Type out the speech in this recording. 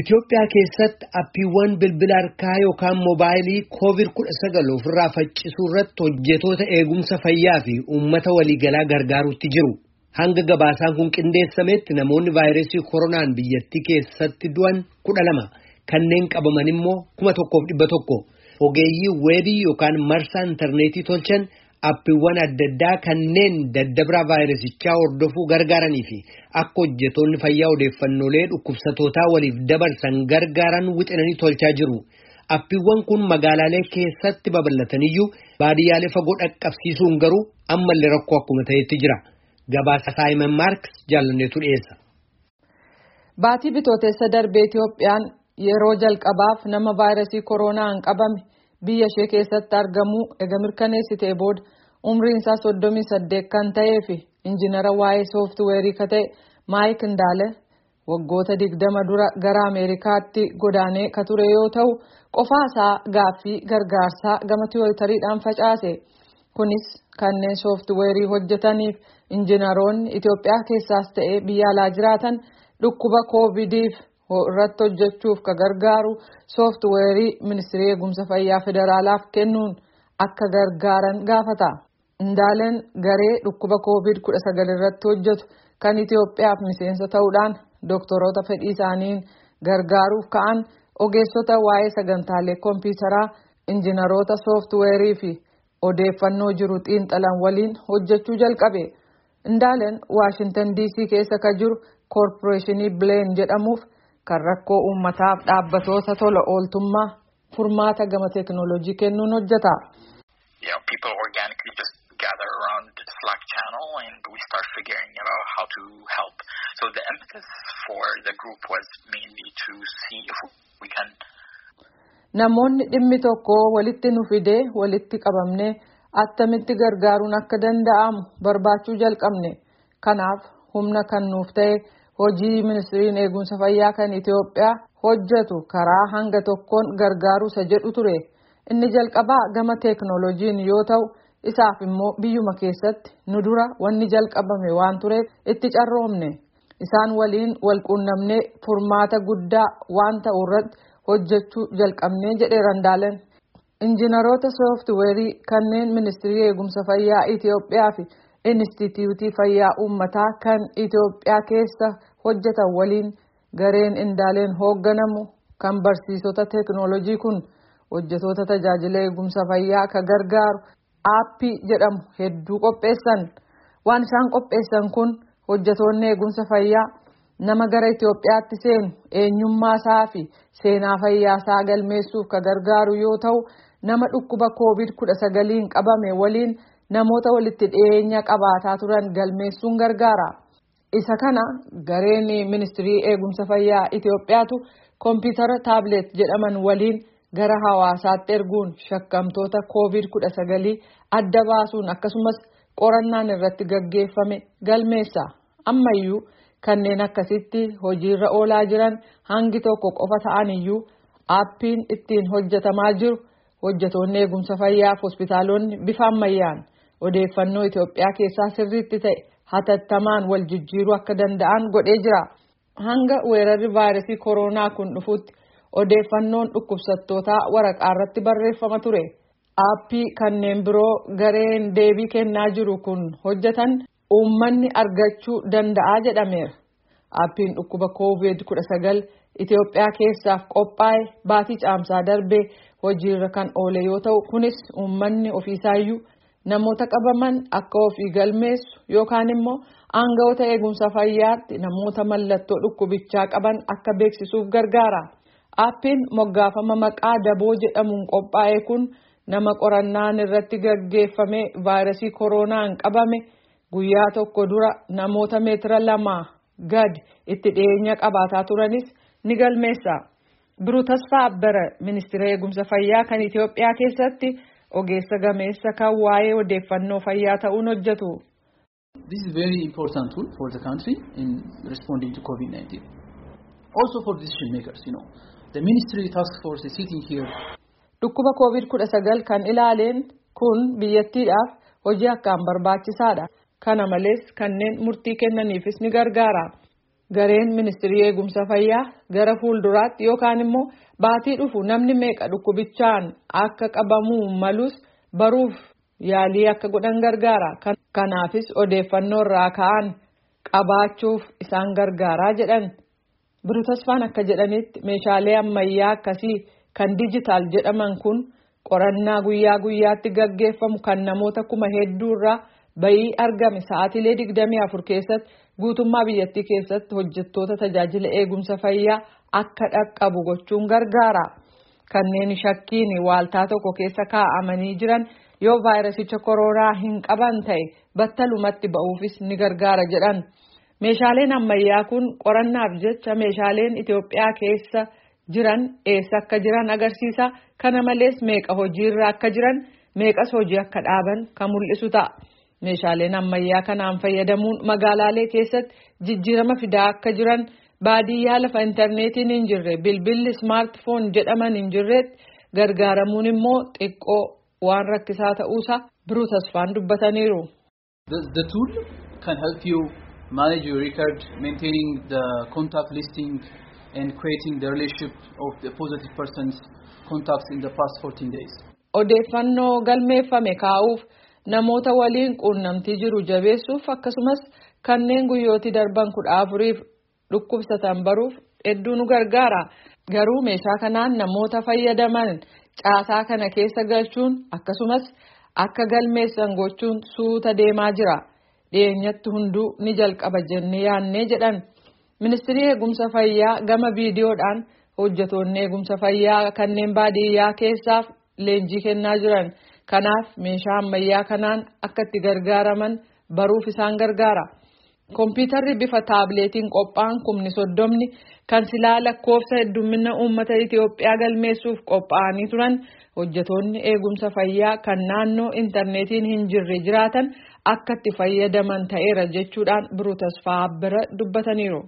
Itoophiyaa keessatti appiiwwan bilbila harkaa yookaan moobaayilii koovid kudha sagal ofirraa faccisuu irratti hojjetoota eegumsa fayyaa fi uummata waliigalaa gargaaruutti jiru. Hanga gabaasaan kun qindeessametti namoonni vaayirasii koronaan biyyattii keessatti du'an kudha lama kanneen qabaman immoo kuma tokkoof dhibba tokko. Ogeeyyii weebii yookaan marsaa intarneetii tolchan appiiwwan adda addaa kanneen daddabraa vaayirasichaa hordofuu gargaaranii fi akka hojjetoonni fayyaa odeeffannoolee dhukkubsatootaa waliif dabarsan gargaaran wixinanii tolchaa jiru. Appiiwwan kun magaalaalee keessatti babal'ataniyyuu baadiyyaalee fagoo dhaqqabsiisuun garuu ammallee rakkoo akkuma ta'etti jira. Gabaasa Saayiman Maarks jaalanneetu dhiyeessa. Baatii bitootessa darbee Itoophiyaan yeroo jalqabaaf nama vaayirasii koronaan qabame biyya ishee keessatti argamuu ega mirkaneessitee booda umriin isaa soddomii saddeet kan ta'ee fi injinara waa'ee sooftiweerii ka ta'e maayik indaale waggoota digdama dura gara ameerikaatti godaanee ka ture yoo ta'u qofaasaa gaaffii gargaarsaa gama tiyootariidhaan facaase. Kunis kanneen sooftiweerii hojjetaniif injinaroonni Itoophiyaa keessaas ta'ee biyya alaa jiraatan dhukkuba koovidiif irratti hojjechuuf ka gargaaru sooftiweerii ministirii eegumsa fayyaa federaalaaf kennuun akka gargaaran gaafata. Indaaleen garee dhukkuba koovid kudha sagal irratti hojjetu kan Itoophiyaaf miseensa ta'uudhaan doktoroota fedhii isaaniin gargaaruuf ka'an ogeessota waa'ee sagantaalee kompiitaraa injinaroota sooftiweerii fi odeeffannoo jiru xiinxalan waliin hojjechuu jalqabe. Indaaleen Waashintan DC keessa ka jiru koorporeeshinii Bileen jedhamuuf kan rakkoo uummataaf dhaabbatoota tola ooltummaa furmaata gama teekinooloojii kennuun hojjeta. Namoonni dhimmi tokko walitti nu fidee walitti qabamnee attamitti gargaaruun akka danda'amu barbaachuu jalqabne. Kanaaf humna kan nuuf ta'e hojii ministiriin eegumsa fayyaa kan Itoophiyaa hojjetu karaa hanga tokkoon gargaaruu isa jedhu ture. Inni jalqabaa gama teeknooloojiin yoo ta'u. isaaf immoo biyyuma keessatti nu dura wanni jalqabame waan tureef itti carroomne isaan waliin walquunnamnee furmaata guddaa waan ta'u irratti hojjechuu jalqabnee jedheera Indaaleen. Injinaroota sooftiweerii kanneen ministirii eegumsa fayyaa Itoophiyaa fi Inistituutii Fayyaa Uummataa kan Itoophiyaa keessa hojjetan waliin gareen Indaaleen hoogganamu kan barsiisota teeknooloojii kun hojjetoota tajaajila eegumsa fayyaa ka gargaaru. aappii jedhamu hedduu qopheessan waan isaan qopheessan kun hojjetoonni eegumsa fayyaa nama gara Itoophiyaatti seenu eenyummaa isaa fi seenaa fayyaa isaa galmeessuuf ka gargaaru yoo ta'u nama dhukkuba kudha sagaliin qabame waliin namoota walitti dhiyeenya qabaataa turan galmeessuun gargaara. Isa kana gareen ministirii eegumsa fayyaa Itoophiyaatu kompiitara taabileet jedhaman waliin. gara hawaasaatti erguun shakkamtoota koovid kudha sagalii adda baasuun akkasumas qorannaan irratti gaggeeffame galmeessa ammayyuu kanneen akkasitti hojiirra oolaa jiran hangi tokko qofa ta'an iyyuu aappiin ittiin hojjetamaa jiru hojjetoonni eegumsa fayyaaf hospitaalonni bifa ammayyaan odeeffannoo Itoophiyaa keessaa sirriitti ta'e hatattamaan wal jijjiiruu akka danda'an godhee jira hanga weerarri vaayirasii koronaa kun dhufutti. odeeffannoon dhukkubsattootaa waraqaa irratti barreeffama ture aappii kanneen biroo gareen deebii kennaa jiru kun hojjetan uummanni argachuu danda'a jedhameera aappiin dhukkuba koovid kudha sagal Itoophiyaa keessaaf qophaa'e baatii caamsaa darbee hojiirra kan oole yoo ta'u kunis uummanni ofiisaayyuu namoota qabaman akka ofii galmeessu yookaan immoo aangawoota eegumsa fayyaatti namoota mallattoo dhukkubichaa qaban akka beeksisuuf gargaara. Aappiin moggaafama maqaa daboo jedhamuun qophaa'e kun nama qorannaan irratti gaggeeffame vaayirasii koronaan qabame guyyaa tokko dura namoota meetira lamaa gad itti dhiyeenya qabaataa turanis ni galmeessa. Biruu Tasfaa Abbara ministeera eegumsa fayyaa kan Itoophiyaa keessatti ogeessa gameessa kan waa'ee odeeffannoo fayyaa ta'uun hojjetu. This is very important tool for the country in responding to COVID-19. Also for decision makers, you know. The ministry task force is sitting here. Dhukkuba koovid kudha sagal kan ilaaleen kun biyyattiidhaaf hojii akkaan barbaachisaadha. Kana malees kanneen murtii kennaniifis ni gargaara. Gareen ministirii eegumsa fayyaa gara fuulduraatti yookaan immoo baatii dhufu namni meeqa dhukkubichaan akka qabamuu malus baruuf yaalii akka godhan gargaara. Kanaafis odeeffannoo irraa ka'an qabaachuuf isaan gargaaraa jedhan. Biruutasfaan akka jedhanitti meeshaalee ammayyaa akkasii kan dijitaal jedhaman kun qorannaa guyyaa guyyaatti gaggeeffamu kan namoota kuma hedduu irraa bayii argame sa'aatiilee digdamii afur keessatti guutummaa biyyattii keessatti hojjettoota tajaajila eegumsa fayyaa akka dhaqqabu gochuun gargaara. Kanneen shakkiin waaltaa tokko keessa kaa'amanii jiran yoo vaayirasicha koronaa hin qaban ta'e battalumatti ba'uufis ni gargaara jedhan. Meeshaaleen ammayyaa kun qorannaaf jecha meeshaaleen Itoophiyaa keessa jiran eessa akka jiran agarsiisa. Kana malees meeqa hojiirra akka jiran meeqas hojii akka dhaaban kan mul'isu ta'a. Meeshaaleen ammayyaa kanaan fayyadamuun magaalaalee keessatti jijjiirama fidaa akka jiran baadiyyaa lafa intarneetiin hin jirre bilbilli ismaartifoon jedhaman hin jirretti gargaaramuun immoo xiqqoo waan rakkisaa ta'uusaa biruu tasfaan dubbataniiru. The tool can help you manage your record, maintaining the contact listing and creating the relationship of the positive person's contacts in the past 14 days. Odeeffannoo galmeeffame kaa'uuf namoota waliin quunnamtii jiru jabeessuuf akkasumas kanneen guyyootii darban kudha afuriif dhukkubsatan baruuf hedduu nu gargaara. Garuu meeshaa kanaan namoota fayyadaman caasaa kana keessa galchuun akkasumas akka galmeessan gochuun suuta deemaa jira. Dhiyeenyatti hunduu ni jalqaba jennee yaannee jedhan. Ministirii eegumsa fayyaa gama viidiyoodhaan hojjetoonni eegumsa fayyaa kanneen baadiyyaa keessaaf leenjii kennaa jiran. Kanaaf meeshaa ammayyaa kanaan akka itti gargaaraman baruuf isaan gargaara. Kompiitarri bifa taabileetiin qophaa'an kumni soddomni kan silaa lakkoofsa heddumminna uummata Itoophiyaa galmeessuuf qophaa'anii turan hojjetoonni eegumsa fayyaa kan naannoo intarneetiin hin jirre jiraatan akka itti fayyadaman ta'eera jechuudhaan biruu tasfaa bira dubbataniiru.